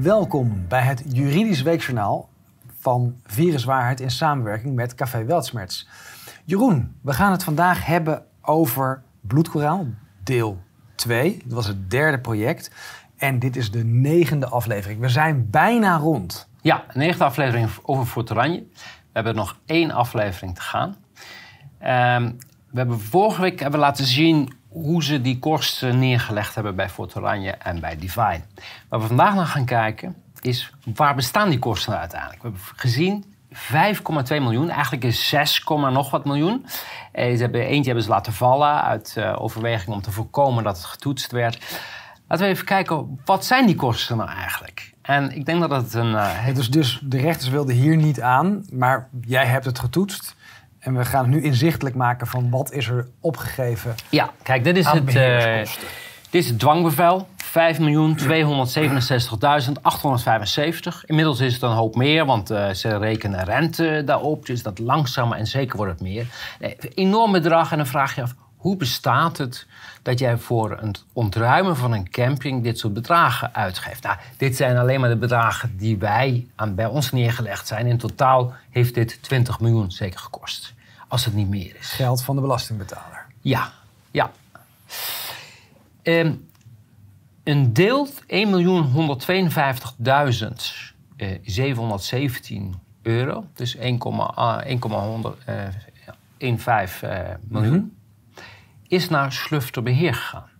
welkom bij het Juridisch Weekjournaal van Viruswaarheid in samenwerking met Café Weltsmerts. Jeroen, we gaan het vandaag hebben over bloedkoraal, deel 2. Dat was het derde project. En dit is de negende aflevering. We zijn bijna rond. Ja, een negende aflevering over Fort Oranje. We hebben nog één aflevering te gaan. Ehm, we hebben vorige week hebben laten zien hoe ze die kosten neergelegd hebben bij Fort Oranje en bij Divine. Waar we vandaag naar gaan kijken is waar bestaan die kosten uiteindelijk? We hebben gezien 5,2 miljoen, eigenlijk is 6, nog wat miljoen. Eh, ze hebben, eentje hebben ze laten vallen uit uh, overweging om te voorkomen dat het getoetst werd. Laten we even kijken, wat zijn die kosten nou eigenlijk? En ik denk dat het een... Uh, dus, dus de rechters wilden hier niet aan, maar jij hebt het getoetst. En we gaan het nu inzichtelijk maken van wat is er opgegeven. Ja, kijk, dit is, het, uh, dit is het dwangbevel. 5.267.875. Inmiddels is het een hoop meer, want uh, ze rekenen rente daarop. Dus dat langzamer en zeker wordt het meer. Nee, enorm bedrag. En dan vraag je af, hoe bestaat het dat jij voor het ontruimen van een camping dit soort bedragen uitgeeft? Nou, dit zijn alleen maar de bedragen die wij aan, bij ons neergelegd zijn. In totaal heeft dit 20 miljoen zeker gekost, als het niet meer is. Geld van de belastingbetaler. Ja, ja. Um, een deel 1.152.717 euro, dus 1,15 uh, miljoen. Mm is naar Slufterbeheer gegaan.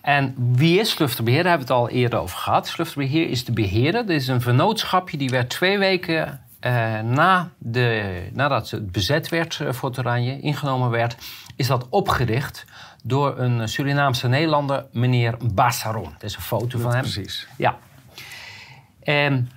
En wie is Slufterbeheer? Daar hebben we het al eerder over gehad. Slufterbeheer is de beheerder. Dit is een vernootschapje die werd twee weken uh, na de, nadat het bezet werd uh, voor Oranje, ingenomen werd, is dat opgericht door een Surinaamse Nederlander, meneer Bassaron. Dat is een foto van hem. Precies. Ja. En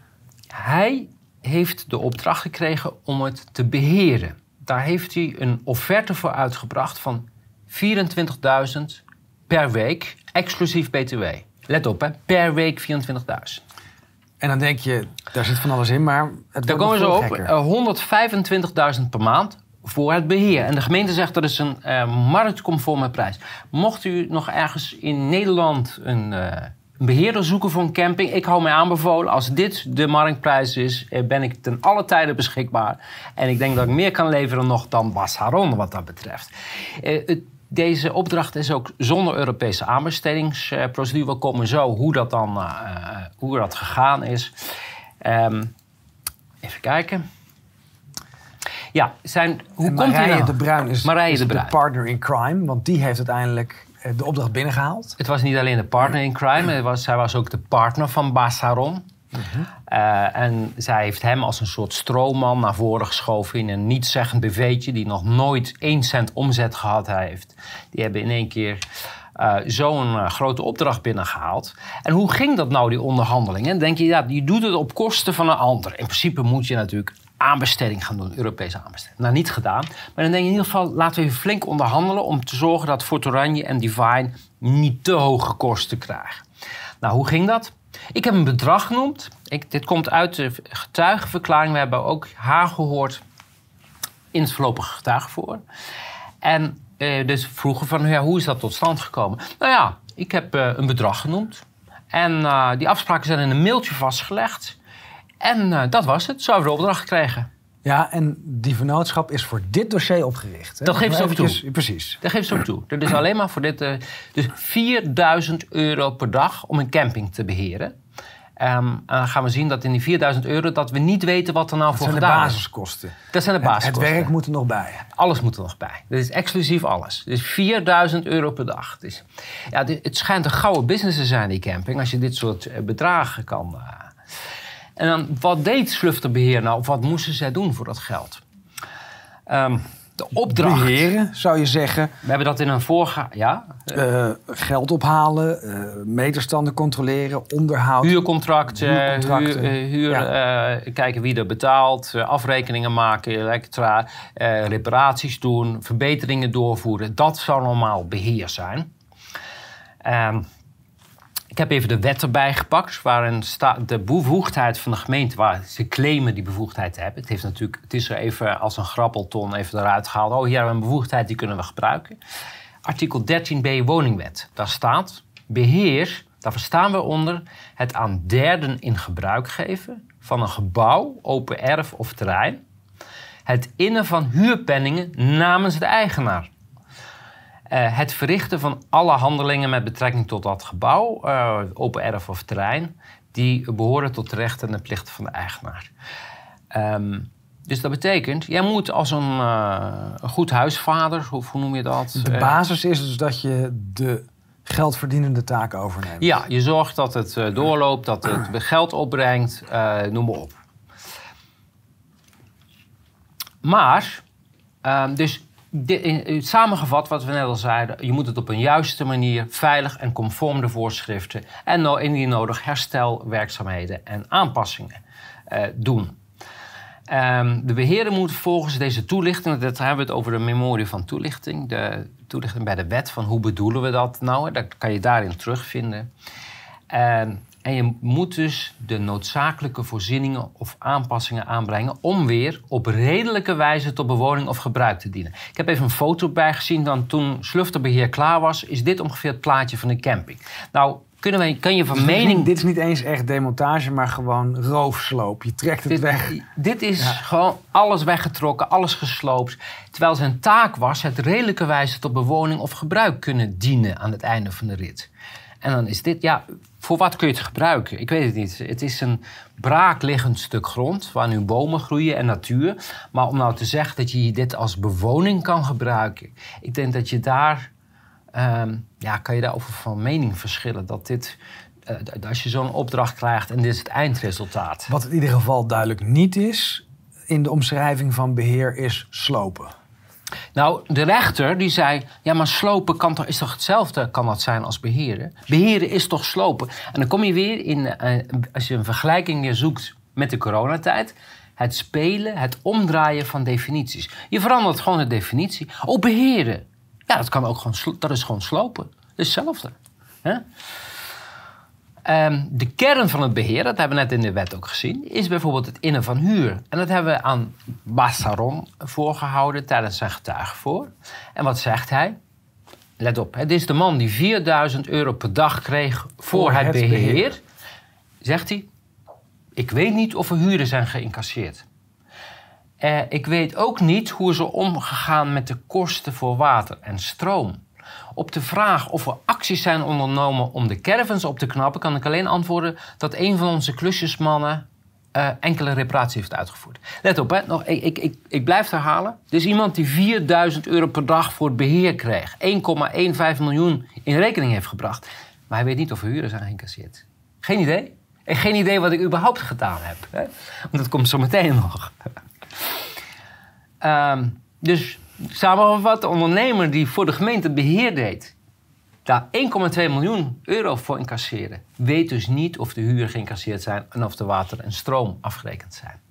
hij heeft de opdracht gekregen om het te beheren. Daar heeft hij een offerte voor uitgebracht van 24.000 per week, exclusief BTW. Let op, hè, per week 24.000. En dan denk je, daar zit van alles in, maar het Daar komen ze op, 125.000 eh, per maand voor het beheer. En de gemeente zegt dat is een uh, marktconforme prijs. Mocht u nog ergens in Nederland een, uh, een, beheerder zoeken voor een camping, ik hou mij aanbevolen. Als dit de marktprijs is, ben ik ten alle tijden beschikbaar. En ik denk dat ik meer kan leveren nog dan Bas Haron wat dat betreft. het deze opdracht is ook zonder Europese aanbestedingsprocedure. We komen zo hoe dat dan uh, hoe dat gegaan is. Um, even kijken. Ja, zijn, hoe en komt Marije nou? de Bruin is, Marije is de, Bruin. de partner in crime, want die heeft uiteindelijk eh, de opdracht binnengehaald. Het was niet alleen de partner in crime, het was, zij was ook de partner van Bassaron. Uh, en zij heeft hem als een soort stroomman naar voren geschoven in een nietszeggend BV'tje die nog nooit één cent omzet gehad heeft. Die hebben in één keer uh, zo'n uh, grote opdracht binnengehaald. En hoe ging dat nou, die onderhandelingen? denk je, ja, je doet het op kosten van een ander. In principe moet je natuurlijk aanbesteding gaan doen, Europese aanbesteding. Nou, niet gedaan. Maar dan denk je in ieder geval, laten we even flink onderhandelen... om te zorgen dat Fort Oranje en Divine niet te hoge kosten krijgen. Nou, hoe ging dat? Ik heb een bedrag genoemd. Ik, dit komt uit de getuigenverklaring. We hebben ook haar gehoord in het voorlopige getuigenvoor. En eh, dus vroegen van, hoe is dat tot stand gekomen? Nou ja, ik heb eh, een bedrag genoemd. En uh, die afspraken zijn in een mailtje vastgelegd. En eh, dat was het. Zo hebben we de opdracht gekregen. Ja, en die vernootschap is voor dit dossier opgericht. Hè? Dat geeft ze ook toe. Precies. Dat geeft ze ook toe. Dat is alleen maar voor dit. Uh, dus 4000 euro per dag om een camping te beheren. Um, en dan gaan we zien dat in die 4000 euro dat we niet weten wat er nou dat voor gedaan is. Dat zijn de basiskosten. Dat zijn de basiskosten. Het, het werk moet er nog bij. Alles moet er nog bij. Dat is exclusief alles. Dus 4000 euro per dag. Dus, ja, het schijnt een gouden business te zijn, die camping. Als je dit soort uh, bedragen kan... Uh, en dan, wat deed Slufterbeheer nou? Of wat moesten zij doen voor dat geld? Um, de opdracht. Beheren, zou je zeggen. We hebben dat in een voorga... Ja? Uh, geld ophalen, uh, meterstanden controleren, onderhoud. Huurcontracten, huurcontracten. huur, huur ja. uh, kijken wie er betaalt, afrekeningen maken, elektra, reparaties doen, verbeteringen doorvoeren. Dat zou normaal beheer zijn. Um, ik heb even de wet erbij gepakt, waarin staat de bevoegdheid van de gemeente, waar ze claimen die bevoegdheid te hebben. Het, heeft natuurlijk, het is er even als een grappelton even eruit gehaald. Oh, hier hebben we een bevoegdheid, die kunnen we gebruiken. Artikel 13b woningwet, daar staat, beheer Daar verstaan we onder het aan derden in gebruik geven van een gebouw, open erf of terrein. Het innen van huurpenningen namens de eigenaar. Uh, het verrichten van alle handelingen met betrekking tot dat gebouw, uh, open erf of terrein, die behoren tot de rechten en de plichten van de eigenaar. Um, dus dat betekent, jij moet als een, uh, een goed huisvader, hoe, hoe, noem je dat? De basis is dus dat je de geldverdienende taken overneemt. Ja, je zorgt dat het uh, doorloopt, dat het geld opbrengt, uh, noem maar op. Maar, uh, dus samengevat wat we net al zeiden, je moet het op een juiste manier, veilig en conform de voorschriften en no, indien nodig herstelwerkzaamheden en aanpassingen doen. Um, de beheerder moet volgens deze toelichting, dat hebben we het over de memorie van toelichting, de toelichting bij de wet van hoe bedoelen we dat nou, dat kan je daarin terugvinden. Um, en je moet dus de noodzakelijke voorzieningen of aanpassingen aanbrengen om weer op redelijke wijze tot bewoning of gebruik te dienen. Ik heb even een foto bijgezien dan toen slufterbeheer klaar was, is dit ongeveer het plaatje van een camping. Nou, kunnen wij, kan je van dus mening... Dit, dit is niet eens echt demontage, maar gewoon roofsloop. Je trekt het dit, weg. Dit is ja. gewoon alles weggetrokken, alles gesloopt. Terwijl zijn taak was het redelijke wijze tot bewoning of gebruik kunnen dienen aan het einde van de rit. En dan is dit, ja, voor wat kun je het gebruiken? Ik weet het niet. Het is een braakliggend stuk grond waar nu bomen groeien en natuur. Maar om nou te zeggen dat je dit als bewoning kan gebruiken, ik denk dat je daar Um, ja, kan je daarover van mening verschillen. Dat dit, uh, als je zo'n opdracht krijgt en dit is het eindresultaat. Wat in ieder geval duidelijk niet is in de omschrijving van beheer, is slopen. Nou, de rechter die zei, ja, maar slopen kan toch, is toch hetzelfde kan dat zijn als beheren? Beheren is toch slopen? En dan kom je weer in, uh, als je een vergelijking zoekt met de coronatijd, het spelen, het omdraaien van definities. Je verandert gewoon de definitie. Oh, beheren. Ja, dat, kan ook gewoon, dat is gewoon slopen. Hetzelfde. Hè? Um, de kern van het beheer, dat hebben we net in de wet ook gezien, is bijvoorbeeld het innen van huur. En dat hebben we aan Bassaron voorgehouden tijdens zijn getuigenvoor. En wat zegt hij? Let op, het is de man die 4000 euro per dag kreeg voor, voor het, het beheer. beheer. Zegt hij, ik weet niet of er huren zijn geïncasseerd. Uh, ik weet ook niet hoe ze omgegaan met de kosten voor water en stroom. Op de vraag of er acties zijn ondernomen om de caravans op te knappen, kan ik alleen antwoorden dat een van onze klusjesmannen uh, enkele reparatie heeft uitgevoerd. Let op, hè, nog, ik, ik, ik, blijf herhalen. Er is iemand die 4000 euro per dag voor het beheer kreeg, 1,15 miljoen in rekening heeft gebracht. Maar hij weet niet of er huren zijn geïncasseerd. Geen idee. En geen idee wat ik überhaupt gedaan heb. Hè? Want dat komt zo meteen nog. Um, dus samengevat, de ondernemer die voor de gemeente beheer deed, daar 1,2 miljoen euro voor incasseren, weet dus niet of de huur geïncasseerd zijn en of de water en stroom afgerekend zijn.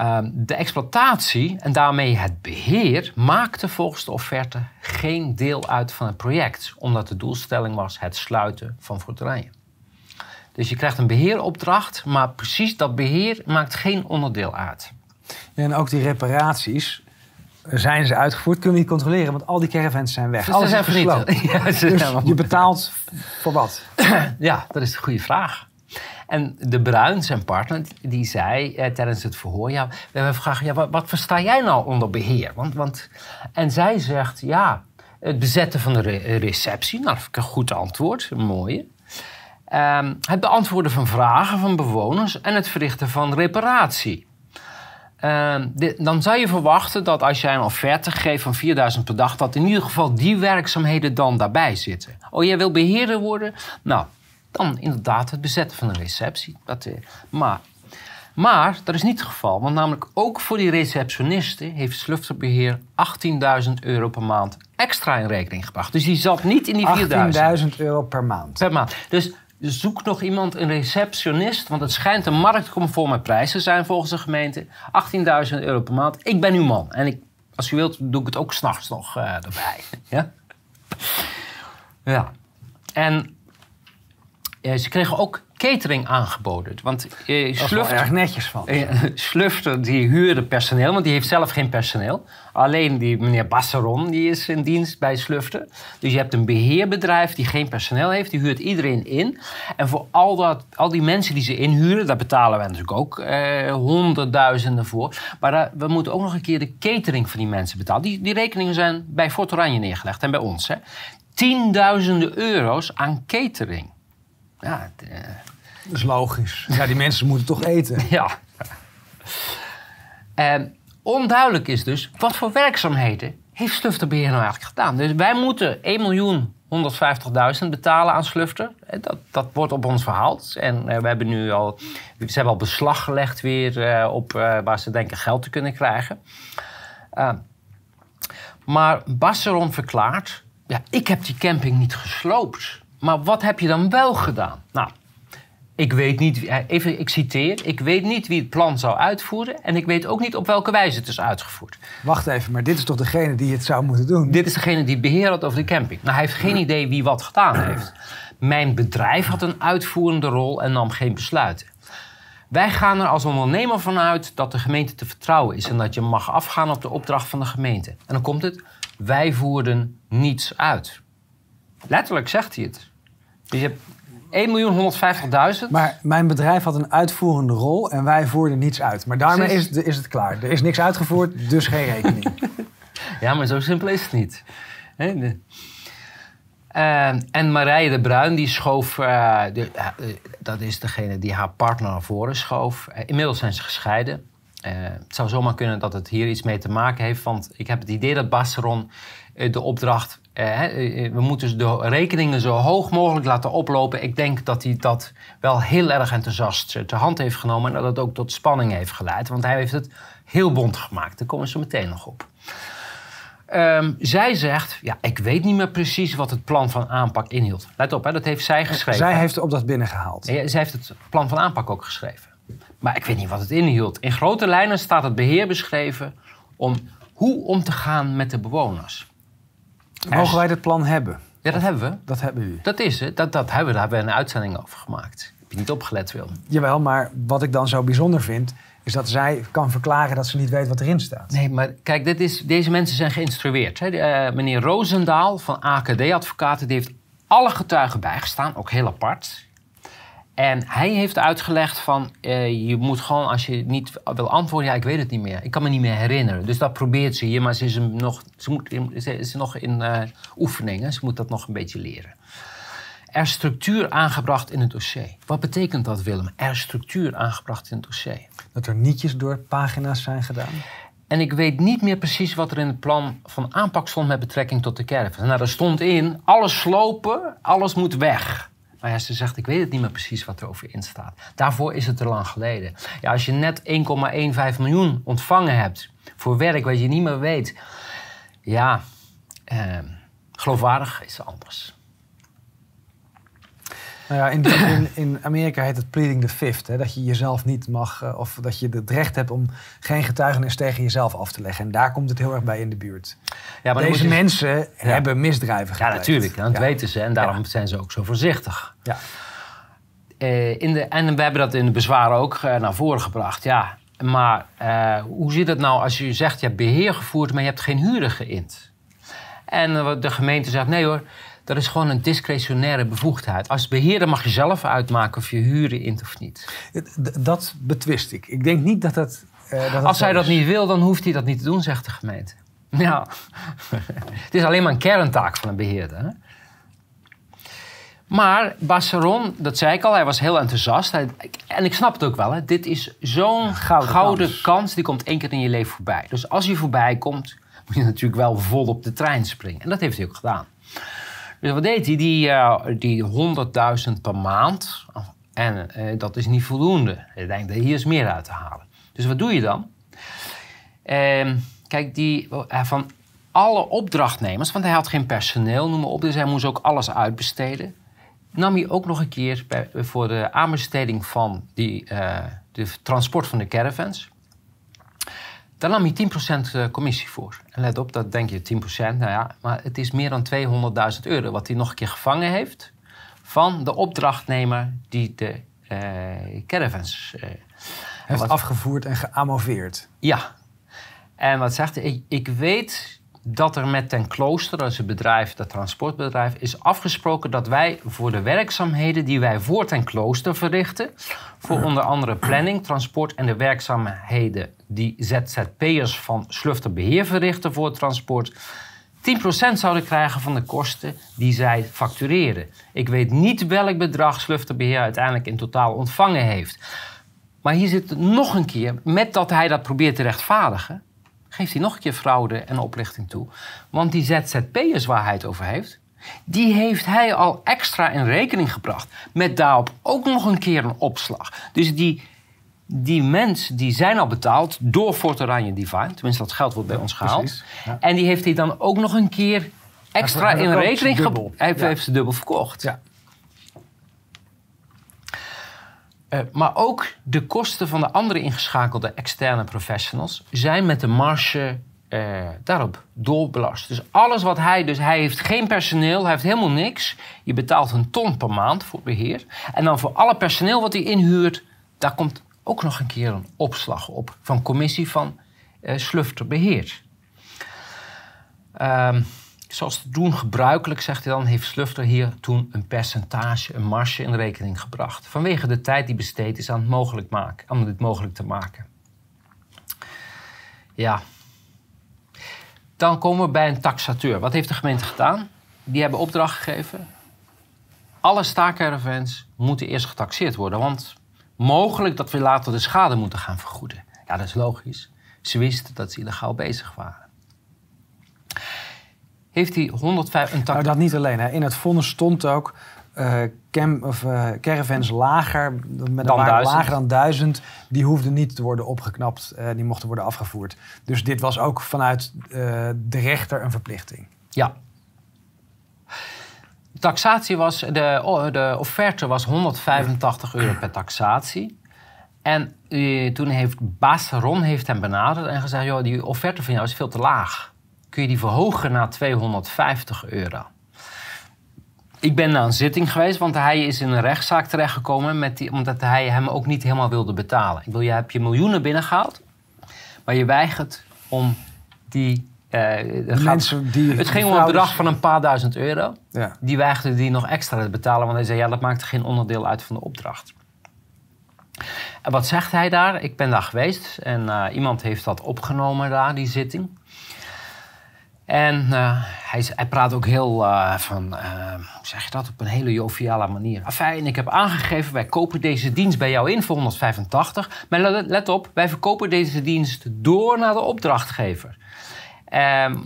Um, de exploitatie en daarmee het beheer maakte volgens de offerte geen deel uit van het project, omdat de doelstelling was het sluiten van voerterijen. Dus je krijgt een beheeropdracht, maar precies dat beheer maakt geen onderdeel uit. En ook die reparaties, zijn ze uitgevoerd, kunnen we niet controleren, want al die caravans zijn weg. Dus Alles is gesloten. Ja, dus je betaalt voor wat? ja, dat is een goede vraag. En de Bruin, zijn partner, die zei eh, tijdens het verhoor... Ja, we hebben gevraagd, ja, wat, wat versta jij nou onder beheer? Want, want, en zij zegt, ja, het bezetten van de re receptie. Nou, dat vind ik een goed antwoord, een mooie. Um, het beantwoorden van vragen van bewoners en het verrichten van reparatie. Uh, de, dan zou je verwachten dat als jij een offerte geeft van 4000 per dag, dat in ieder geval die werkzaamheden dan daarbij zitten. Oh, jij wil beheerder worden? Nou, dan inderdaad het bezetten van een receptie. Dat, uh, maar, maar dat is niet het geval, want namelijk ook voor die receptionisten heeft Slufterbeheer 18.000 euro per maand extra in rekening gebracht. Dus die zat niet in die 4000. 18.000 euro per maand. Per maand. Dus zoek nog iemand, een receptionist, want het schijnt een marktconforme prijs te zijn volgens de gemeente. 18.000 euro per maand. Ik ben uw man. En ik, als u wilt, doe ik het ook s'nachts nog uh, erbij. ja? ja. En ze kregen ook catering aangeboden. Want wel Slufter, erg netjes van. eh, Slufter die huurde personeel, want die heeft zelf geen personeel. Alleen die meneer Basseron die is in dienst bij Slufter. Dus je hebt een beheerbedrijf die geen personeel heeft. Die huurt iedereen in. En voor al, dat, al die mensen die ze inhuren, daar betalen we natuurlijk ook eh, honderdduizenden voor. Maar daar- we moeten ook nog een keer de catering van die mensen betalen. Die, die rekeningen zijn bij Fort Oranje neergelegd en bij ons. Hè. Tienduizenden euro's aan catering. Ja, eh, Dat is logisch. Ja, die mensen moeten toch eten. ja. En onduidelijk is dus, wat voor werkzaamheden heeft Slufterbeheer nou eigenlijk gedaan? Dus wij moeten 1 miljoen 150.000 betalen aan Slufter. En Dat, dat wordt op ons verhaald. En eh, we hebben nu al, ze hebben al beslag gelegd weer eh, op eh, waar ze denken geld te kunnen krijgen. Eh, maar Basseron verklaart, ja, ik heb die camping niet gesloopt. Maar wat heb je dan wel gedaan? Nou, ik weet niet, even, ik citeer, ik weet niet wie het plan zou uitvoeren en ik weet ook niet op welke wijze het is uitgevoerd. Wacht even, maar dit is toch degene die het zou moeten doen? Dit is degene die het beheer had over de camping. Nou, hij heeft geen idee wie wat gedaan heeft. Mijn bedrijf had een uitvoerende rol en nam geen besluiten. Wij gaan er als ondernemer vanuit dat de gemeente te vertrouwen is en dat je mag afgaan op de opdracht van de gemeente. En dan komt het, wij voerden niets uit. Letterlijk zegt hij het. Dus je hebt 1.150.000. Maar mijn bedrijf had een uitvoerende rol en wij voerden niets uit. Maar daarmee is het, is het klaar. Er is niks uitgevoerd, dus geen rekening. Ja, maar zo simpel is het niet. De- Eh, en Marije de Bruin, die schoof, eh, de- eh, dat is degene die haar partner naar voren schoof. Inmiddels zijn ze gescheiden. Het zou zomaar kunnen dat het hier iets mee te maken heeft, want ik heb het idee dat Basseron de opdracht, we moeten de rekeningen zo hoog mogelijk laten oplopen. Ik denk dat hij dat wel heel erg enthousiast eh, ter hand heeft genomen en dat het ook tot spanning heeft geleid, want hij heeft het heel bond gemaakt. Daar komen ze meteen nog op. Ehm, zij zegt, ja, ik weet niet meer precies wat het plan van aanpak inhield. Let op, hè, dat heeft zij geschreven. Zij heeft de opdracht binnengehaald. Ja, zij heeft het plan van aanpak ook geschreven. Maar ik weet niet wat het inhield. In grote lijnen staat het beheer beschreven om hoe om te gaan met de bewoners. Mogen wij dit plan hebben? Ja, dat hebben we. Dat hebben u. Dat is het. Dat, dat hebben we. Daar hebben we een uitzending over gemaakt. Heb je niet opgelet, Willem? Jawel, maar wat ik dan zo bijzonder vind... is dat zij kan verklaren dat ze niet weet wat erin staat. Nee, maar kijk, dit is, deze mensen zijn geïnstrueerd. Hè. Eh, meneer Roosendaal van AKD-advocaten... die heeft alle getuigen bijgestaan, ook heel apart. En hij heeft uitgelegd van... eh, je moet gewoon, als je niet wil antwoorden... ja, ik weet het niet meer. Ik kan me niet meer herinneren. Dus dat probeert ze hier, maar ze is, hem nog, ze moet, ze is nog in eh, oefening. hè. Ze moet dat nog een beetje leren. Er is structuur aangebracht in het dossier. Wat betekent dat, Willem? Er is structuur aangebracht in het dossier. Dat er nietjes door pagina's zijn gedaan. En ik weet niet meer precies wat er in het plan van aanpak stond met betrekking tot de caravan. Nou, er stond in, alles slopen, alles moet weg. Maar ja, ze zegt, ik weet het niet meer precies wat er over in staat. Daarvoor is het te lang geleden. Ja, als je net 1,15 miljoen ontvangen hebt voor werk wat je niet meer weet. Ja, eh, geloofwaardig is anders. Nou ja, in, in, in Amerika heet het pleading the fifth. Hè, dat je jezelf niet mag, eh, of dat je het recht hebt om geen getuigenis tegen jezelf af te leggen. En daar komt het heel erg bij in de buurt. Ja, maar Deze je- mensen hebben misdrijven Ja, gepleegd. natuurlijk. Dat Ja. weten ze en daarom zijn ze ook zo voorzichtig. Ja. Eh, in de, en we hebben dat in de bezwaren ook eh, naar voren gebracht. Ja, maar hoe zit het nou als je zegt je hebt beheer gevoerd, maar je hebt geen huren geïnd? En de gemeente zegt nee hoor, dat is gewoon een discretionaire bevoegdheid. Als beheerder mag je zelf uitmaken of je huren int of niet. Dat betwist ik. Ik denk niet dat dat. eh, dat Als hij dat niet wil, dan hoeft hij dat niet te doen, zegt de gemeente. Ja, het is alleen maar een kerntaak van een beheerder. Hè? Maar Basseron, dat zei ik al, hij was heel enthousiast. Hij- en ik snap het ook wel. Hè. Dit is zo'n Gouden gouden, kans. kans. die komt één keer in je leven voorbij. Dus als hij voorbij komt, moet je natuurlijk wel vol op de trein springen. En dat heeft hij ook gedaan. Dus wat deed hij? Die, eh, die 100.000 per maand. En eh, dat is niet voldoende. Ik denk dat hier is meer uit te halen. Dus wat doe je dan? Ehm, kijk, die, eh, van alle opdrachtnemers, want hij had geen personeel, noem maar op, dus hij moest ook alles uitbesteden. Nam hij ook nog een keer voor de aanbesteding van die, de transport van de caravans. Daar nam hij 10% eh, commissie voor. En let op, dat denk je 10%, nou ja, maar het is meer dan 200.000 euro wat hij nog een keer gevangen heeft van de opdrachtnemer die de eh, caravans. eh. Heeft Wat- afgevoerd en geamoveerd. ja. En wat zegt hij? Ik, ik weet dat er met Ten Klooster, dat is het bedrijf, dat transportbedrijf, is afgesproken dat wij voor de werkzaamheden die wij voor Ten Klooster verrichten, voor onder andere planning, transport en de werkzaamheden die ZZP'ers van Slufterbeheer verrichten voor het transport, 10% zouden krijgen van de kosten die zij factureren. Ik weet niet welk bedrag Slufterbeheer uiteindelijk in totaal ontvangen heeft. Maar hier zit nog een keer, met dat hij dat probeert te rechtvaardigen, geeft hij nog een keer fraude en oplichting toe. Want die ZZP'ers waar hij het over heeft, die heeft hij al extra in rekening gebracht. Met daarop ook nog een keer een opslag. Dus die, die mensen die zijn al betaald door Fort Oranje Divine. Tenminste, dat geld wordt bij ons gehaald. ja. En die heeft hij dan ook nog een keer extra in rekening gebracht. Hij heeft, Ja. heeft ze dubbel verkocht. Ja. Eh, maar ook de kosten van de andere ingeschakelde externe professionals zijn met de marge eh, daarop doorbelast. Dus alles wat hij, dus hij heeft geen personeel, hij heeft helemaal niks. Je betaalt een ton per maand voor beheer. En dan voor alle personeel wat hij inhuurt, daar komt ook nog een keer een opslag op van commissie van eh Slufter Beheer. Ehm, zoals te doen gebruikelijk, zegt hij dan, heeft Slufter hier toen een percentage, een marge in rekening gebracht. Vanwege de tijd die besteed is aan het mogelijk maken, om dit mogelijk te maken. Ja. Dan komen we bij een taxateur. Wat heeft de gemeente gedaan? Die hebben opdracht gegeven. Alle staakcaravans moeten eerst getaxeerd worden. Want mogelijk dat we later de schade moeten gaan vergoeden. Ja, dat is logisch. Ze wisten dat ze illegaal bezig waren. Heeft hij 105 een tax... Nou, dat niet alleen. Hè. In het vonnis stond ook cam, of, eh, caravans lager, met een Dan waarde 1000. lager dan duizend, die hoefden niet te worden opgeknapt. eh, die mochten worden afgevoerd. Dus dit was ook vanuit de rechter een verplichting. Ja. Taxatie was, de, de offerte was 185 euro per taxatie. En eh, toen heeft baas Ron heeft hem benaderd en gezegd... Joh, die offerte van jou is veel te laag. Kun je die verhogen naar 250 euro? Ik ben naar een zitting geweest, want hij is in een rechtszaak terechtgekomen... Met die, omdat hij hem ook niet helemaal wilde betalen. Ik wil, je hebt je miljoenen binnengehaald... maar je weigert om die... eh, gaat- mensen die het ging om een bedrag van een paar duizend euro. Ja. Die weigerde die nog extra te betalen, want hij zei: ja, dat maakt geen onderdeel uit van de opdracht. En wat zegt hij daar? Ik ben daar geweest en eh, iemand heeft dat opgenomen daar, die zitting. En eh, hij, hij praat ook heel eh, van, eh, hoe zeg je dat, op een hele joviale manier. Afijn, ik heb aangegeven, wij kopen deze dienst bij jou in voor 185. Maar let, let op, wij verkopen deze dienst door naar de opdrachtgever. Ehm,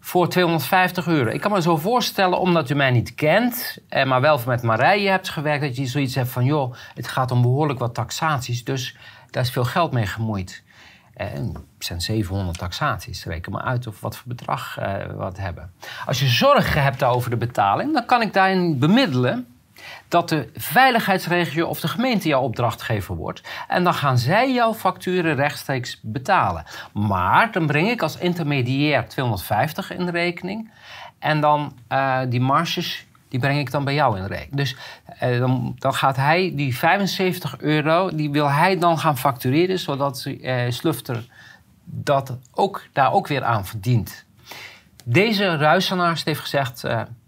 voor 250 euro. Ik kan me zo voorstellen, omdat u mij niet kent, eh, maar wel met Marije hebt gewerkt, dat je zoiets hebt van, joh, het gaat om behoorlijk wat taxaties, dus daar is veel geld mee gemoeid. Eh, het zijn 700 taxaties, reken maar uit of wat voor bedrag eh, we wat hebben. Als je zorgen hebt over de betaling, dan kan ik daarin bemiddelen dat de veiligheidsregio of de gemeente jouw opdrachtgever wordt. En dan gaan zij jouw facturen rechtstreeks betalen. Maar dan breng ik als intermediair 250 in rekening. En dan eh, die marges, die breng ik dan bij jou in rekening. Dus eh, dan, dan gaat hij die 75 euro, die wil hij dan gaan factureren... zodat eh Slufter dat ook, daar ook weer aan verdient. Deze ruisenaars heeft gezegd,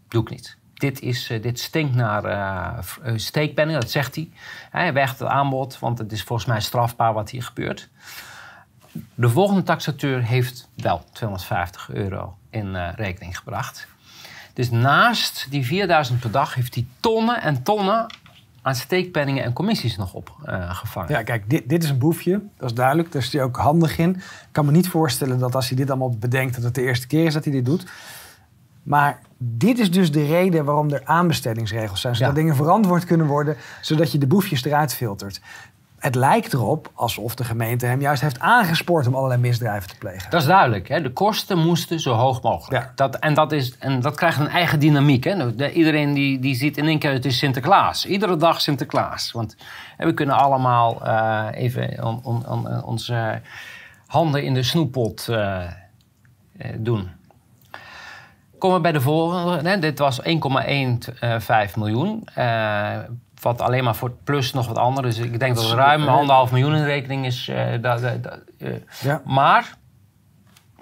doe ik niet. Dit, is, eh, dit stinkt naar eh, steekpenning, dat zegt hij. Hij weegt het aanbod, want het is volgens mij strafbaar wat hier gebeurt. De volgende taxateur heeft wel 250 euro in rekening gebracht. Dus naast die 4000 per dag heeft hij tonnen en tonnen aan steekpenningen en commissies nog opgevangen. Ja, kijk, dit, dit is een boefje. Dat is duidelijk. Daar is hij ook handig in. Ik kan me niet voorstellen dat als hij dit allemaal bedenkt... dat het de eerste keer is dat hij dit doet. Maar dit is dus de reden waarom er aanbestedingsregels zijn. Zodat Ja. dingen verantwoord kunnen worden. Zodat je de boefjes eruit filtert. Het lijkt erop alsof de gemeente hem juist heeft aangespoord... om allerlei misdrijven te plegen. Dat is duidelijk. Hè? De kosten moesten zo hoog mogelijk. Ja. Dat, en, dat is, en dat krijgt een eigen dynamiek. Hè? De- iedereen die, die ziet in één keer, het is Sinterklaas. Iedere dag Sinterklaas. Want hè, we kunnen allemaal eh, even on- on- on- onze handen in de snoeppot eh, eh, doen. Komen we bij de volgende. Hè? Dit was 1,15 miljoen. Eh, wat alleen maar voor het plus nog wat andere. Dus ik denk dat Dat er is- ruim anderhalf miljoen in rekening is. eh, da- da- da- eh. Ja. Maar,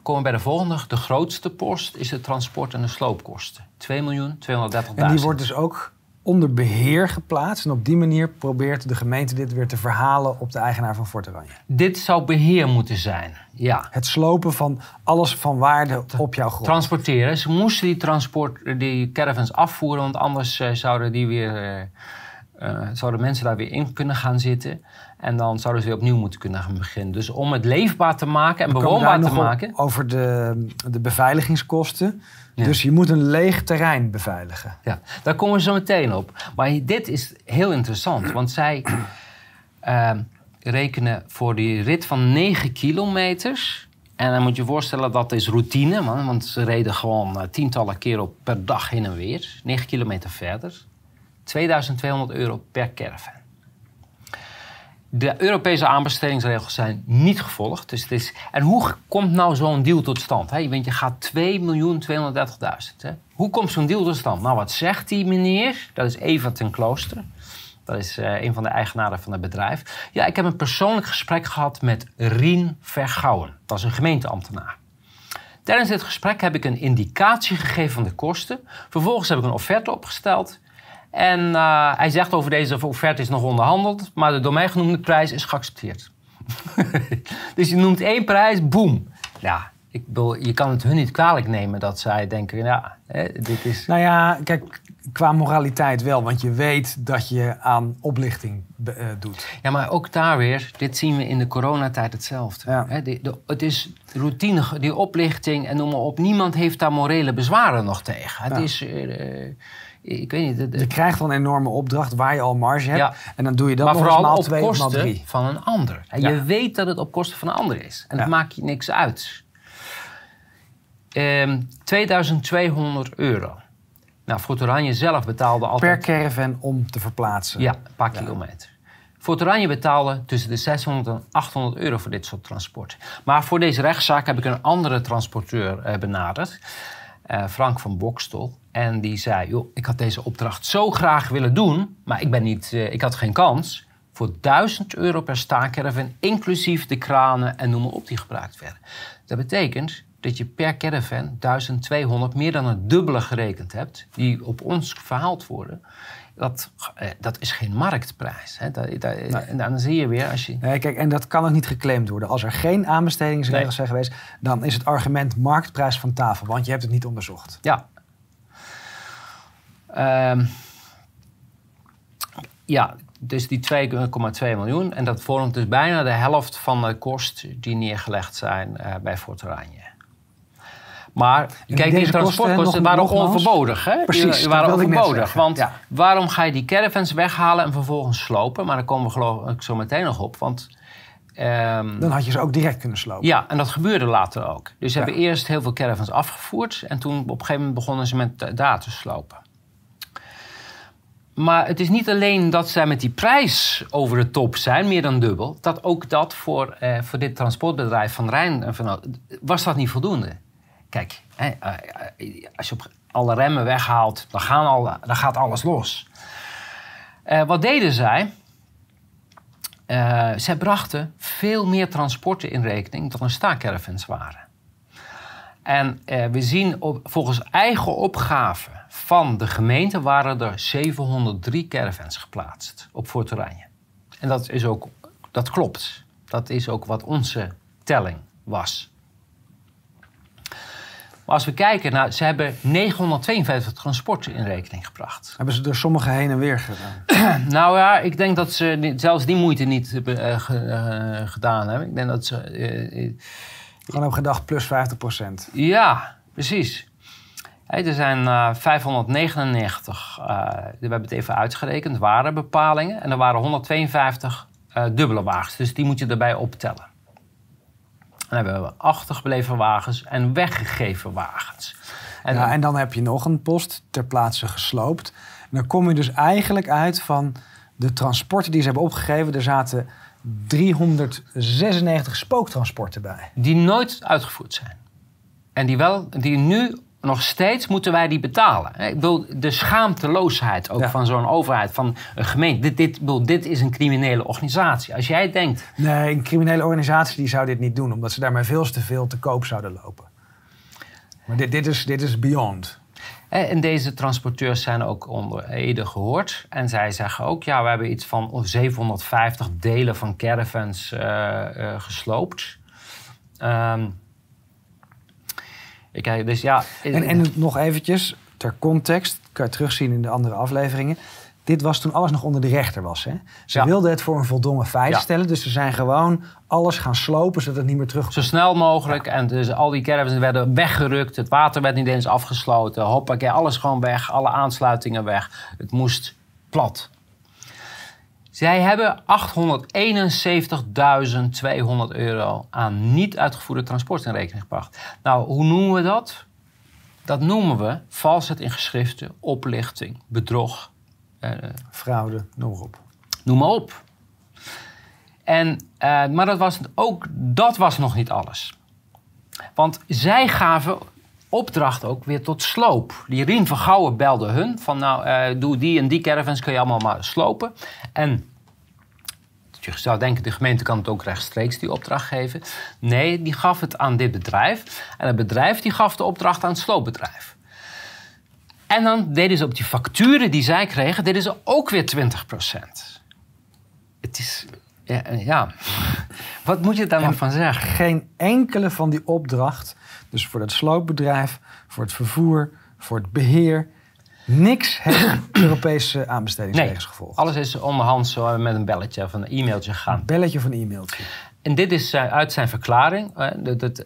komen we bij de volgende. De grootste post is de transport- en de sloopkosten. 2 miljoen 230.000. En die wordt dus ook onder beheer geplaatst. En op die manier probeert de gemeente dit weer te verhalen op de eigenaar van Fort Oranje. Dit zou beheer moeten zijn. Ja. Het slopen van alles van waarde op jouw grond. Transporteren. Ze moesten die, transport, die caravans afvoeren, want anders eh, zouden, die weer, eh, eh, zouden mensen daar weer in kunnen gaan zitten. En dan zouden ze weer opnieuw moeten kunnen gaan beginnen. Dus om het leefbaar te maken en bewoonbaar te maken. Over de, de beveiligingskosten. Ja. Dus je moet een leeg terrein beveiligen. Ja, daar komen we zo meteen op. Maar dit is heel interessant, want zij eh, rekenen voor die rit van 9 kilometers. En dan moet je je voorstellen dat is routine, man, want ze reden gewoon eh, tientallen keren per dag heen en weer. 9 kilometer verder. 2200 euro per caravan. De Europese aanbestedingsregels zijn niet gevolgd. Dus het is, en hoe komt nou zo'n deal tot stand? Want je gaat 2.230.000. hè? Hoe komt zo'n deal tot stand? Nou, wat zegt die meneer? Dat is Eva ten Klooster. Dat is eh, een van de eigenaren van het bedrijf. Ja, ik heb een persoonlijk gesprek gehad met Rien Vergouwen. Dat is een gemeenteambtenaar. Tijdens dit gesprek heb ik een indicatie gegeven van de kosten. Vervolgens heb ik een offerte opgesteld. En eh, hij zegt over deze offerte is nog onderhandeld, maar de door mij genoemde prijs is geaccepteerd. dus je noemt één prijs, boem. Ja, ik bedoel, je kan het hun niet kwalijk nemen dat zij denken, ja, hè, dit is... Nou ja, kijk, qua moraliteit wel. Want je weet dat je aan oplichting eh, doet. Ja, maar ook daar weer, dit zien we in de coronatijd hetzelfde. Ja. Hè, de- de- het is routine, die oplichting en noem maar op. Niemand heeft daar morele bezwaren nog tegen. Het Ja. is, eh, ik weet niet... het- Je krijgt dan een enorme opdracht waar je al marge hebt. Ja. En dan doe je dat maar nog eens vooral maal op twee maal kosten drie. van een ander. En Ja. Je weet dat het op kosten van een ander is. En het maakt je niks uit. Ehm 2200 euro. Nou, Fort Oranje zelf betaalde Per altijd... caravan om te verplaatsen. Ja, een paar kilometer. Fort Oranje betaalde tussen de 600 en 800 euro voor dit soort transport. Maar voor deze rechtszaak heb ik een andere transporteur eh, benaderd. eh, Frank van Bokstel. En die zei, joh, ik had deze opdracht zo graag willen doen... maar ik, ben niet, eh, ik had geen kans... voor 1000 euro per staakerven, inclusief de kranen en noem maar op die gebruikt werden. Dat betekent dat je per caravan 1200, meer dan het dubbele gerekend hebt... die op ons verhaald worden... Dat, eh, dat is geen marktprijs. Hè? Dat, dat- En dan zie je weer, als je... Nee, kijk, en dat kan ook niet geclaimd worden. Als er geen aanbestedingsregels Nee. zijn geweest, dan is het argument marktprijs van tafel, want je hebt het niet onderzocht. Ja. Ehm, ja, dus die 2,2 miljoen. En dat vormt dus bijna de helft van de kosten die neergelegd zijn eh, bij Fort Oranje. Maar kijk, die transportkosten waren onverbodig. Hè? Precies, Die, waren onverbodig. Want Ja. waarom ga je die caravans weghalen en vervolgens slopen? Maar daar komen we geloof ik zo meteen nog op. Want ehm, Dan had je ze ook direct kunnen slopen. ja, en dat gebeurde later ook. Dus ze Ja. hebben eerst heel veel caravans afgevoerd. En toen op een gegeven moment begonnen ze met daar te slopen. Maar het is niet alleen dat zij met die prijs over de top zijn, meer dan dubbel. Dat ook dat voor, eh, voor dit transportbedrijf van Rijn en van, was dat niet voldoende. Kijk, hè, eh, eh, als je op alle remmen weghaalt, dan, gaan alle, dan gaat alles los. Wat deden zij? Zij brachten veel meer transporten in rekening dan er staakcaravans waren. En eh, we zien op, volgens eigen opgave van de gemeente waren er 703 caravans geplaatst op Fort Oranje. En dat, is ook, dat klopt. Dat is ook wat onze telling was. Maar als we kijken naar, ze hebben 952 transporten in rekening gebracht. Hebben ze er sommige heen en weer gedaan? Nou ja, ik denk dat ze zelfs die moeite niet eh, gedaan hebben. Ik denk dat ze. eh, Gewoon op gedacht plus 50 procent. ja, precies. Er zijn eh, 599, eh, we hebben het even uitgerekend, warenbepalingen. En er waren 152 eh, dubbele wagens. Dus die moet je erbij optellen. Dan hebben we achtergebleven wagens en weggegeven wagens. En, ja, en dan heb je nog een post ter plaatse gesloopt. En dan kom je dus eigenlijk uit van de transporten die ze hebben opgegeven. Er zaten 396 spooktransporten bij. die nooit uitgevoerd zijn. En die, wel, die nu nog steeds moeten wij die betalen. Ik bedoel, de schaamteloosheid ook Ja. van zo'n overheid, van een gemeente. Dit, dit, bedoel, dit is een criminele organisatie. Als jij denkt, Nee, een criminele organisatie die zou dit niet doen, omdat ze daarmee veel te veel te koop zouden lopen. Maar dit, dit, is, dit is beyond. En deze transporteurs zijn ook onder Ede gehoord. En zij zeggen ook, ja, we hebben iets van 750 delen van caravans eh, eh, gesloopt. Ehm, ik dus ja... En, en nog eventjes, ter context, kan je terugzien in de andere afleveringen. Dit was toen alles nog onder de rechter was. Hè? Ze Ja. wilden het voor een voldongen feit Ja. stellen. Dus ze zijn gewoon alles gaan slopen, zodat het niet meer terug... Zo snel mogelijk. En dus al die caravans werden weggerukt. Het water werd niet eens afgesloten. Hoppakee, alles gewoon weg. Alle aansluitingen weg. Het moest plat. Zij hebben 871.200 euro aan niet uitgevoerde transport in rekening gebracht. Nou, hoe noemen we dat? Dat noemen we valsheid in geschriften, oplichting, bedrog. Eh, Fraude, noem maar op. Noem maar op. En, eh, maar dat was, ook dat was nog niet alles. Want zij gaven opdracht ook weer tot sloop. Die Rien van Gouwen belde hun van nou, eh, doe die en die caravans kun je allemaal maar slopen. En je zou denken, de gemeente kan het ook rechtstreeks die opdracht geven. Nee, die gaf het aan dit bedrijf. En het bedrijf die gaf de opdracht aan het sloopbedrijf. En dan deden ze op die facturen die zij kregen, deden ze ook weer 20%. Het is, ja, ja. wat moet je daar nog van zeggen? Geen enkele van die opdracht, dus voor het sloopbedrijf, voor het vervoer, voor het beheer, niks heeft Europese aanbestedingsregels gevolgd. alles is onderhand zo met een belletje of een e-mailtje gegaan. Belletje of een e-mailtje. En dit is eh, uit zijn verklaring. eh, dat, dat-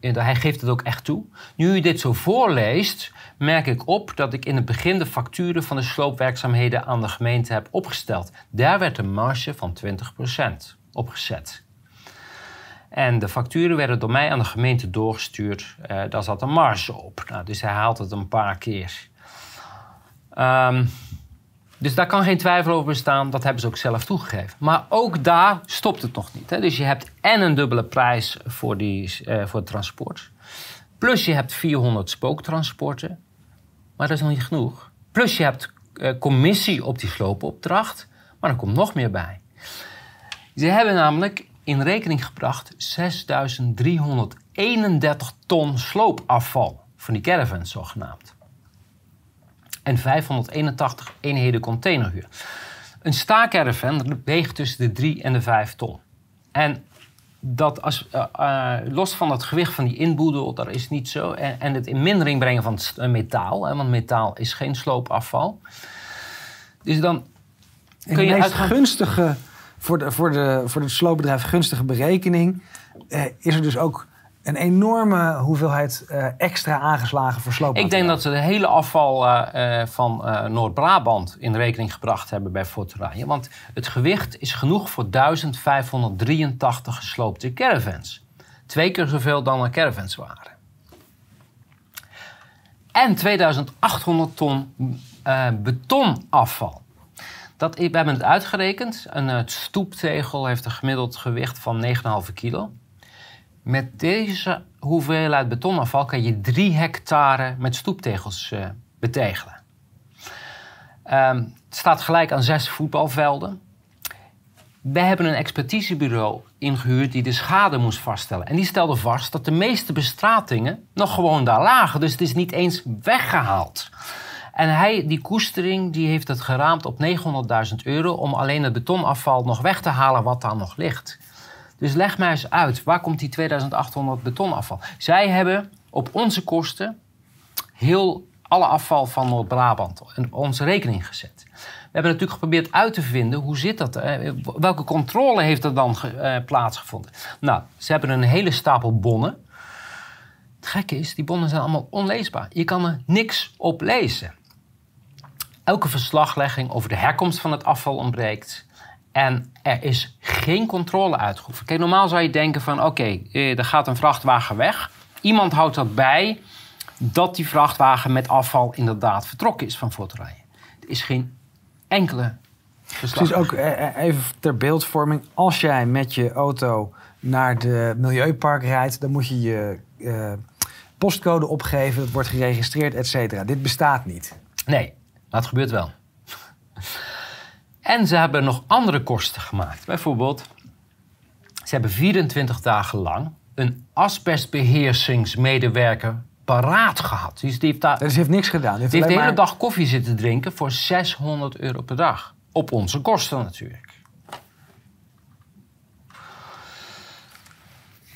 eh, hij geeft het ook echt toe. Nu u dit zo voorleest, merk ik op dat ik in het begin de facturen van de sloopwerkzaamheden aan de gemeente heb opgesteld. Daar werd een marge van 20% opgezet. En de facturen werden door mij aan de gemeente doorgestuurd. Eh, daar zat een marge op. Nou, dus hij haalt het een paar keer. Ehm, dus daar kan geen twijfel over bestaan. Dat hebben ze ook zelf toegegeven. Maar ook daar stopt het nog niet. Hè? Dus je hebt en een dubbele prijs voor, die, eh, voor het transport. Plus je hebt 400 spooktransporten. Maar dat is nog niet genoeg. Plus je hebt eh, commissie op die sloopopdracht. Maar er komt nog meer bij. Ze hebben namelijk in rekening gebracht 6331 ton sloopafval. Van die caravans zogenaamd en 581 eenheden containerhuur. Een staakerven weegt tussen de 3 en de 5 ton. En dat als, eh, eh, los van het gewicht van die inboedel, dat is niet zo. En, en het in mindering brengen van het eh, metaal, hè, want metaal is geen sloopafval. Dus dan kun de je meest uitgaan... gunstige, voor, de, voor, de, voor het sloopbedrijf gunstige berekening, is er dus ook een enorme hoeveelheid eh, extra aangeslagen sloop. Ik denk dat ze de hele afval eh, eh, van Noord-Brabant in rekening gebracht hebben bij Forteraje. Want het gewicht is genoeg voor 1583 gesloopte caravans. Twee keer zoveel dan er caravans waren. En 2800 ton betonafval. Dat, we hebben het uitgerekend. Een stoeptegel heeft een gemiddeld gewicht van 9,5 kilo. Met deze hoeveelheid betonafval kan je drie hectare met stoeptegels eh, betegelen. Ehm, het staat gelijk aan zes voetbalvelden. Wij hebben een expertisebureau ingehuurd die de schade moest vaststellen. En die stelde vast dat de meeste bestratingen nog gewoon daar lagen. Dus het is niet eens weggehaald. En hij, die koestering, die heeft het geraamd op 900.000 euro... om alleen het betonafval nog weg te halen wat daar nog ligt. Dus leg mij eens uit, waar komt die 2800 betonafval? Zij hebben op onze kosten heel alle afval van Noord-Brabant op onze rekening gezet. We hebben natuurlijk geprobeerd uit te vinden hoe zit dat. eh, Welke controle heeft er dan eh, plaatsgevonden? Nou, ze hebben een hele stapel bonnen. Het gekke is, die bonnen zijn allemaal onleesbaar. Je kan er niks op lezen. Elke verslaglegging over de herkomst van het afval ontbreekt. En er is geen controle uitgeoefend. Kijk, normaal zou je denken van... oké, eh, er gaat een vrachtwagen weg. Iemand houdt dat bij dat die vrachtwagen met afval inderdaad vertrokken is van Forterijen. Er is geen enkele verslag. Precies, ook eh, eh, even ter beeldvorming. Als jij met je auto naar de Milieupark rijdt, dan moet je je, postcode opgeven, wordt geregistreerd, et cetera. Dit bestaat niet. Nee, maar het gebeurt wel. En ze hebben nog andere kosten gemaakt. Bijvoorbeeld, ze hebben 24 dagen lang een asbestbeheersingsmedewerker paraat gehad. Dus die heeft, daar, Dus heeft niks gedaan. Ze heeft die heeft de hele maar- dag koffie zitten drinken voor 600 euro per dag. Op onze kosten natuurlijk.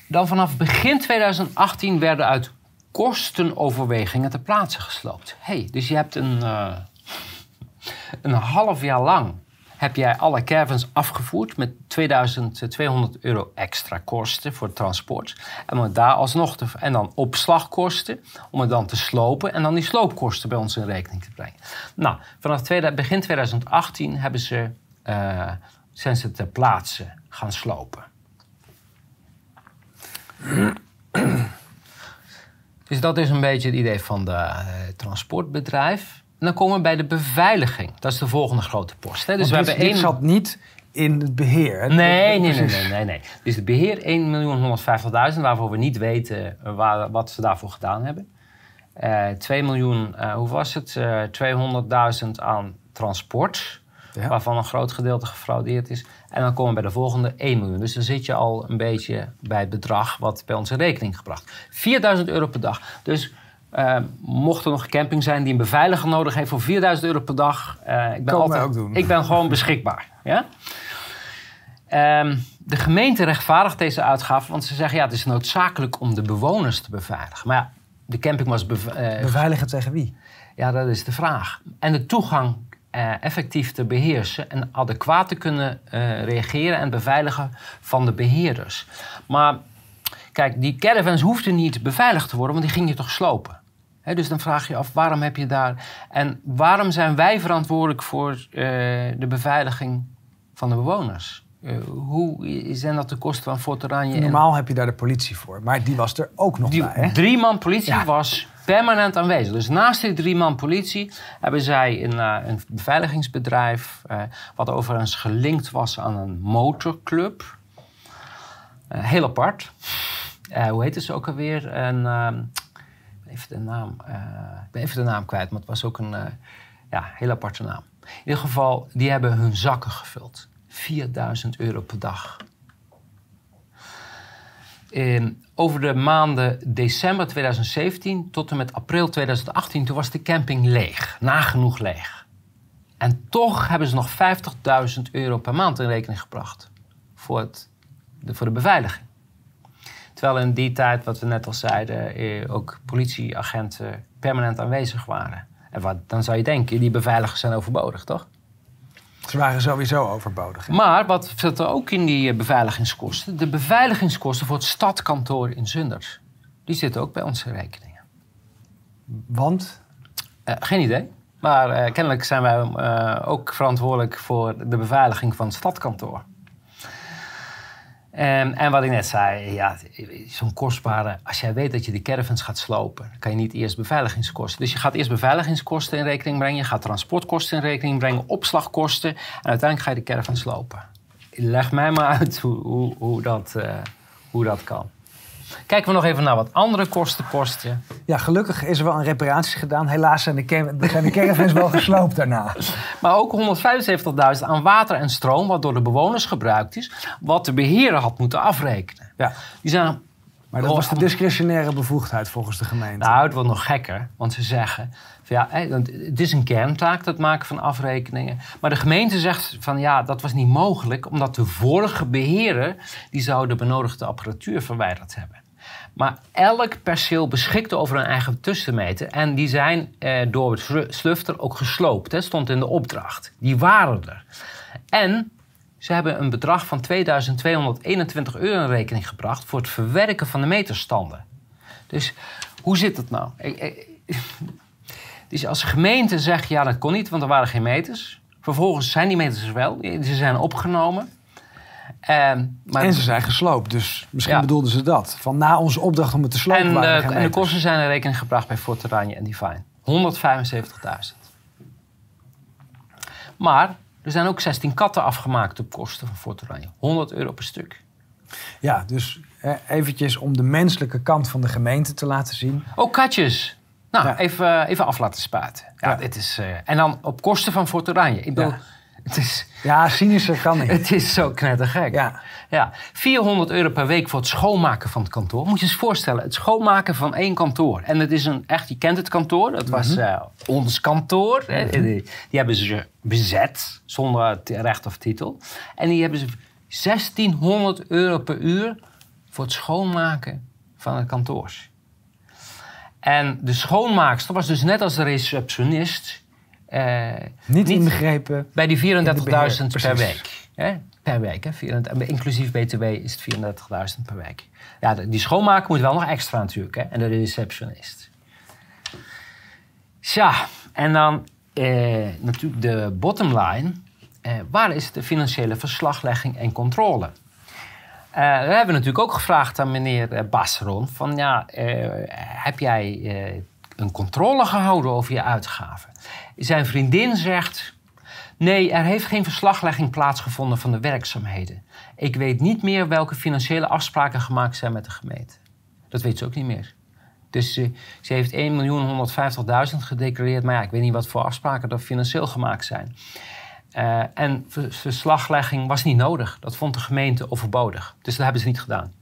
Dan vanaf begin 2018 werden uit kostenoverwegingen ter plaatse gesloopt. hey, dus je hebt een, eh, een half jaar lang heb jij alle caravans afgevoerd met 2200 euro extra kosten voor transport. En, het daar alsnog en dan opslagkosten om het dan te slopen en dan die sloopkosten bij ons in rekening te brengen. Nou, vanaf begin 2018 hebben ze, eh, zijn ze ter plaatse gaan slopen. Dus dat is een beetje het idee van de eh, transportbedrijf. En dan komen we bij de beveiliging. Dat is de volgende grote post. Hè. Dus we dit, hebben dit één... zat niet in het beheer. hè? Nee, nee, nee, nee, nee, nee. Dus de beheer 1.150.000, waarvoor we niet weten eh, waar, wat ze daarvoor gedaan hebben. Eh 2 miljoen, eh, hoe was het? Eh 200.000 aan transport, Ja. waarvan een groot gedeelte gefraudeerd is. En dan komen we bij de volgende 1 miljoen. Dus dan zit je al een beetje bij het bedrag wat bij ons in rekening gebracht. 4000 euro per dag. Dus eh, mocht er nog camping zijn die een beveiliger nodig heeft voor 4000 euro per dag. eh, ik ben altijd, ook doen. Ik ben gewoon beschikbaar. Ja? Ehm, de gemeente rechtvaardigt deze uitgaven, want ze zeggen ja, het is noodzakelijk om de bewoners te beveiligen. Maar ja, de camping was bev- eh, Beveiligen tegen wie? ja, dat is de vraag. En de toegang eh, effectief te beheersen en adequaat te kunnen reageren en beveiligen van de beheerders. Maar kijk, die caravans hoefden niet beveiligd te worden, want die ging je toch slopen. Dus dan vraag je af, waarom heb je daar... En waarom zijn wij verantwoordelijk voor eh, de beveiliging van de bewoners? Eh, hoe zijn dat de kosten van Fort Oranje? en- Normaal heb je daar de politie voor. Maar die was er ook nog die bij. Hè? drie man politie Ja. was permanent aanwezig. Dus naast die drie man politie hebben zij een, eh, een beveiligingsbedrijf... wat overigens gelinkt was aan een motorclub. Heel apart. Hoe heette ze ook alweer? En, ehm, even de naam, eh, ik ben even de naam kwijt, maar het was ook een eh, ja, heel aparte naam. In ieder geval, die hebben hun zakken gevuld. 4000 euro per dag. Over de maanden december 2017 tot en met april 2018, toen was de camping leeg. Nagenoeg leeg. En toch hebben ze nog 50.000 euro per maand in rekening gebracht voor, het, de, voor de beveiliging. Terwijl in die tijd, wat we net al zeiden, eh, ook politieagenten permanent aanwezig waren. En wat, dan zou je denken, die beveiligers zijn overbodig, toch? Ze waren sowieso overbodig. hè? Maar wat zit er ook in die eh, beveiligingskosten? De beveiligingskosten voor het stadkantoor in Zundert. Die zitten ook bij onze rekeningen. Want Eh, geen idee. Maar kennelijk zijn wij ook verantwoordelijk voor de beveiliging van het stadkantoor. En, en wat ik net zei, ja, zo'n kostbare... Als jij weet dat je de caravans gaat slopen... kan je niet eerst beveiligingskosten. Dus je gaat eerst beveiligingskosten in rekening brengen... je gaat transportkosten in rekening brengen, opslagkosten... en uiteindelijk ga je de caravan slopen. Leg mij maar uit hoe, hoe, hoe, dat, eh, hoe dat kan. Kijken we nog even naar wat andere kostenposten. ja, gelukkig is er wel een reparatie gedaan. Helaas zijn de, zijn de caravans wel gesloopt daarna. Maar ook 175.000 aan water en stroom, wat door de bewoners gebruikt is, wat de beheerder had moeten afrekenen. Ja, Die zijn, maar dat was de discretionaire bevoegdheid volgens de gemeente. nou, het wordt nog gekker, want ze zeggen, van ja, het is een kerntaak, dat maken van afrekeningen. Maar de gemeente zegt van ja, dat was niet mogelijk, omdat de vorige beheerder, die zou de benodigde apparatuur verwijderd hebben. Maar elk perceel beschikte over een eigen tussenmeter. En die zijn eh, door het slu- slufter ook gesloopt. Hè, stond in de opdracht. Die waren er. En ze hebben een bedrag van 2221 euro in rekening gebracht... voor het verwerken van de meterstanden. Dus hoe zit het nou? Dus als gemeente zeg je, ja, dat kon niet, want er waren geen meters. Vervolgens zijn die meters er wel. Ze zijn opgenomen. Ehm, maar En ze zijn gesloopt, dus misschien Ja. bedoelden ze dat. Van na onze opdracht om het te slopen En, waren er eh, en de kosten zijn in rekening gebracht bij Fort Oranje en Divine. 175.000. Maar er zijn ook 16 katten afgemaakt op kosten van Fort Oranje. 100 euro per stuk. Ja, dus eh, eventjes om de menselijke kant van de gemeente te laten zien. Ook katjes. Nou, Ja. even, even af laten spuiten. Ja, Ja. Dit is, eh, en dan op kosten van Fort Oranje. Ik bedoel, Ja. Het, is, Ja, cynischer kan niet. het is zo knettergek. Ja. Ja, 400 euro per week voor het schoonmaken van het kantoor. Moet je eens voorstellen, het schoonmaken van één kantoor. En het is een echt, je kent het kantoor, dat was Mhm. eh, ons kantoor. hè. Die, die hebben ze bezet, zonder recht of titel. En die hebben ze 1600 euro per uur voor het schoonmaken van het kantoor. En de schoonmaakster was dus net als de receptionist... eh, Niet, inbegrepen. bij die 34.000 In de per week. Hè? Per week, hè? 34 inclusief BTW is het 34.000 per week. Ja, die schoonmaker moet wel nog extra natuurlijk, hè? En de receptionist. Tja, en dan eh, natuurlijk de bottom line. Eh, waar is de financiële verslaglegging en controle? Eh, we hebben natuurlijk ook gevraagd aan meneer eh, Basseron... van ja, eh, heb jij eh, een controle gehouden over je uitgaven? Zijn vriendin zegt... Nee, er heeft geen verslaglegging plaatsgevonden van de werkzaamheden. Ik weet niet meer welke financiële afspraken gemaakt zijn met de gemeente. Dat weet ze ook niet meer. Dus eh, ze heeft 1.150.000 gedeclareerd. Maar ja, ik weet niet wat voor afspraken er financieel gemaakt zijn. Eh, en ver- verslaglegging was niet nodig. Dat vond de gemeente overbodig. Dus dat hebben ze niet gedaan.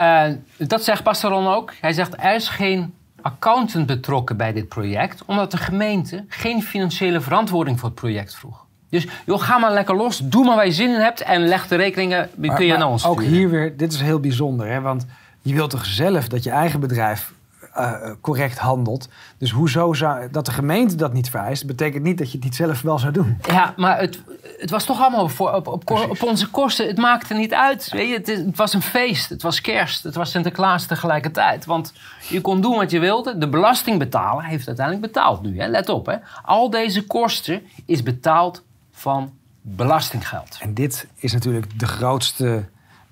Eh, dat zegt Pastoron ook. Hij zegt er is geen accountant betrokken bij dit project, omdat de gemeente geen financiële verantwoording voor het project vroeg. Dus joh, ga maar lekker los, doe maar waar je zin in hebt en leg de rekeningen, Maar- kun je maar naar ons Ook sturen. hier weer, dit is heel bijzonder. Hè? Want je wilt toch zelf dat je eigen bedrijf eh, correct handelt. Dus hoezo zou, dat de gemeente dat niet vereist... betekent niet dat je het niet zelf wel zou doen. Ja, maar het, het was toch allemaal voor, op, op, onze kosten. Het maakte niet uit. Weet je? Het, was een feest. Het was kerst. Het was Sinterklaas tegelijkertijd. Want je kon doen wat je wilde. De belastingbetaler heeft uiteindelijk betaald nu. Hè? Let op. Hè? Al deze kosten is betaald van belastinggeld. En dit is natuurlijk de grootste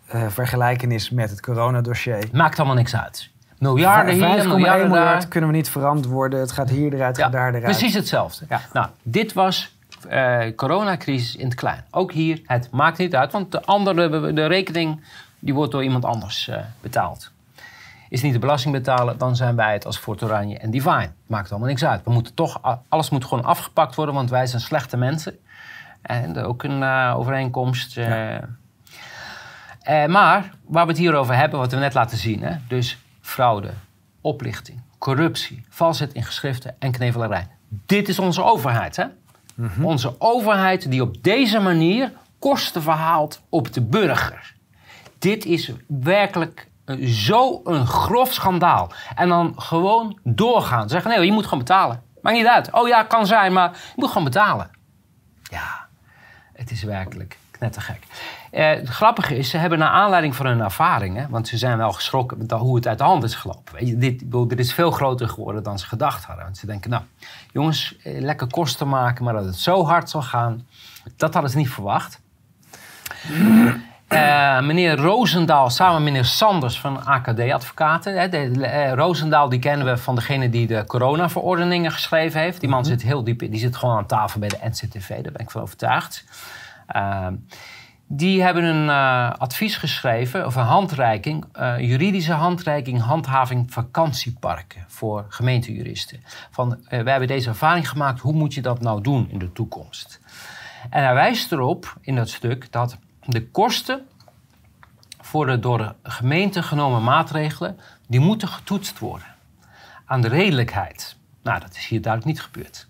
eh vergelijkenis met het coronadossier. Maakt allemaal niks uit. Miljarden hier, 5,1 miljarden daar. miljard kunnen we niet verantwoorden. Het gaat hier eruit, gaat daar eruit. Precies hetzelfde. Ja. Nou, dit was eh coronacrisis in het klein. Ook hier, het maakt niet uit, want de andere, de rekening, die wordt door iemand anders eh, betaald. Is niet de belasting betalen, dan zijn wij het als Fort Oranje en Divine. Maakt allemaal niks uit. We moeten toch, alles moet gewoon afgepakt worden, want wij zijn slechte mensen. En ook een eh, overeenkomst. maar waar we het hier over hebben, wat we net laten zien, hè, dus fraude, oplichting, corruptie, valsheid in geschriften en knevelarij. Dit is onze overheid. Hè? Onze overheid die op deze manier kosten verhaalt op de burger. Dit is werkelijk zo een grof schandaal. En dan gewoon doorgaan. Zeggen, nee, je moet gewoon betalen. Maakt niet uit. Oh ja, kan zijn, maar je moet gewoon betalen. Ja, het is werkelijk knettergek. Eh, het grappige is, ze hebben naar aanleiding van hun ervaringen... want ze zijn wel geschrokken met hoe het uit de hand is gelopen. Weet je, dit, dit is veel groter geworden dan ze gedacht hadden. Want ze denken, nou, jongens, eh, lekker kosten maken... maar dat het zo hard zal gaan, dat hadden ze niet verwacht. Eh, meneer Roosendaal samen met meneer Sanders van AKD Advocaten. Hè, de, eh, Roosendaal die kennen we van degene die de coronaverordeningen geschreven heeft. Die man zit heel diep in. Die zit gewoon aan tafel bij de NCTV. Daar ben ik van overtuigd. Eh, die hebben een eh, advies geschreven, of een handreiking, eh, juridische handreiking, handhaving vakantieparken voor gemeentejuristen. Van, eh, wij hebben deze ervaring gemaakt, hoe moet je dat nou doen in de toekomst? En hij wijst erop in dat stuk dat de kosten voor de door de gemeente genomen maatregelen, die moeten getoetst worden. Aan de redelijkheid. Nou, dat is hier duidelijk niet gebeurd.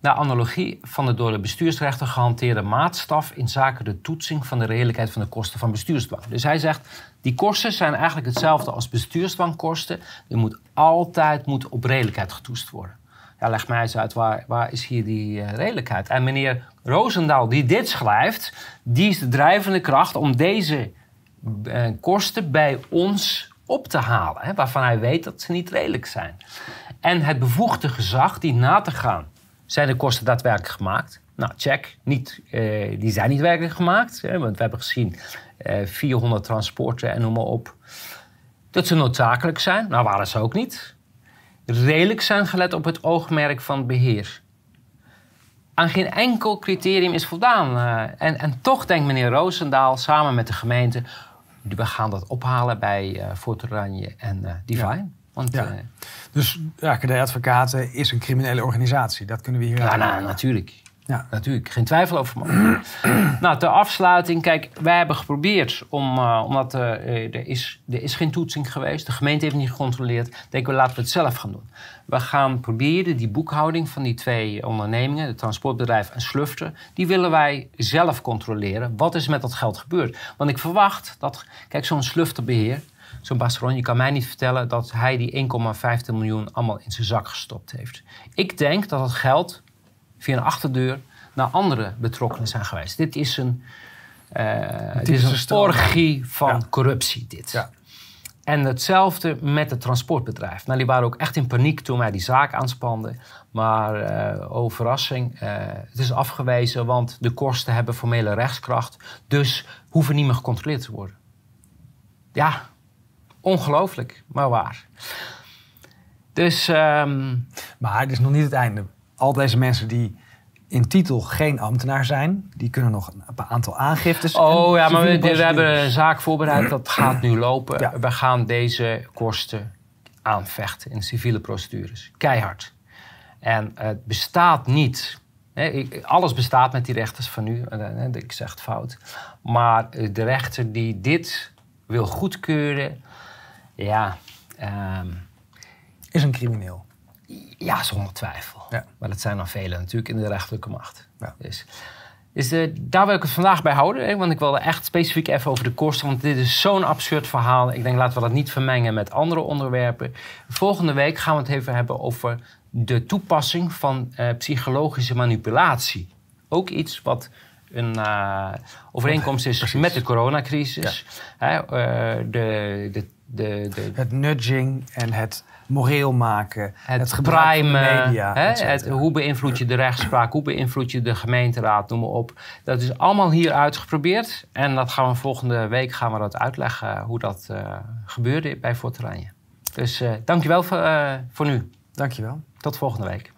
Naar analogie van de door de bestuursrechter gehanteerde maatstaf in zaken de toetsing van de redelijkheid van de kosten van bestuursdwang. Dus hij zegt, die kosten zijn eigenlijk hetzelfde als bestuursdwangkosten. Die moet altijd moet op redelijkheid getoetst worden. Ja, leg mij eens uit, waar, waar is hier die eh, redelijkheid? En meneer Roosendaal, die dit schrijft, die is de drijvende kracht om deze eh, kosten bij ons op te halen. Hè, waarvan hij weet dat ze niet redelijk zijn. En het bevoegde gezag die na te gaan. Zijn de kosten daadwerkelijk gemaakt? Nou, check. Niet, eh, die zijn niet werkelijk gemaakt. Want we hebben gezien eh 400 transporten en noem maar op. Dat ze noodzakelijk zijn. Nou, waren ze ook niet redelijk zijn gelet op het oogmerk van beheer. aan geen enkel criterium is voldaan. Uh, en, en toch denkt meneer Roosendaal samen met de gemeente... we gaan dat ophalen bij Fort Oranje en Divine. Want, ja. dus ja, KD Advocaten is een criminele organisatie. Dat kunnen we hier Ja, nou, natuurlijk. Ja. Natuurlijk, geen twijfel over mogelijk. nou, ter afsluiting, kijk, wij hebben geprobeerd om, uh, omdat uh, er, is, er is geen toetsing geweest, de gemeente heeft niet gecontroleerd, denken we laten we het zelf gaan doen. We gaan proberen die boekhouding van die twee ondernemingen, het transportbedrijf en Slufter, die willen wij zelf controleren. Wat is met dat geld gebeurd? Want ik verwacht dat, kijk, zo'n Slufterbeheer, zo'n Basseron, je kan mij niet vertellen dat hij die 1,15 miljoen allemaal in zijn zak gestopt heeft. Ik denk dat het geld via een achterdeur naar andere betrokkenen zijn geweest. Dit is een, uh, dit is een orgie van corruptie, dit. Ja. En hetzelfde met het transportbedrijf. Nou, die waren ook echt in paniek toen wij die zaak aanspanden. Maar uh, oh verrassing, uh, het is afgewezen, want de kosten hebben formele rechtskracht. Dus hoeven niet meer gecontroleerd te worden. Ja, ongelooflijk, maar waar. Dus, um... Maar het is nog niet het einde al deze mensen die in titel geen ambtenaar zijn, die kunnen nog een aantal aangiftes. Oh ja, maar we, we, hebben een zaak voorbereid, dat gaat nu lopen. We gaan deze kosten aanvechten in civiele procedures. Keihard. En het bestaat niet. Alles bestaat met die rechters van nu. Ik zeg het fout. Maar de rechter die dit wil goedkeuren, ja. Um, is een crimineel. Ja, zonder twijfel. Ja. Maar dat zijn dan velen natuurlijk in de rechterlijke macht. Ja. Dus, dus uh, daar wil ik het vandaag bij houden. Hè? Want ik wilde echt specifiek even over de kosten. Want dit is zo'n absurd verhaal. Ik denk, laten we dat niet vermengen met andere onderwerpen. Volgende week gaan we het even hebben over de toepassing van uh, psychologische manipulatie. Ook iets wat een uh, overeenkomst is Precies. met de coronacrisis. Ja. Hè, de, de, de, de, het nudging en het moreel maken. Het, het van media. Hè? Het, hoe beïnvloed je de rechtspraak? Hoe beïnvloed je de gemeenteraad? Noem maar op. Dat is allemaal hier uitgeprobeerd. En dat gaan we volgende week gaan we dat uitleggen hoe dat uh, gebeurde bij Forteranje. Dus uh, dankjewel voor, uh, voor nu. Dankjewel. Tot volgende week.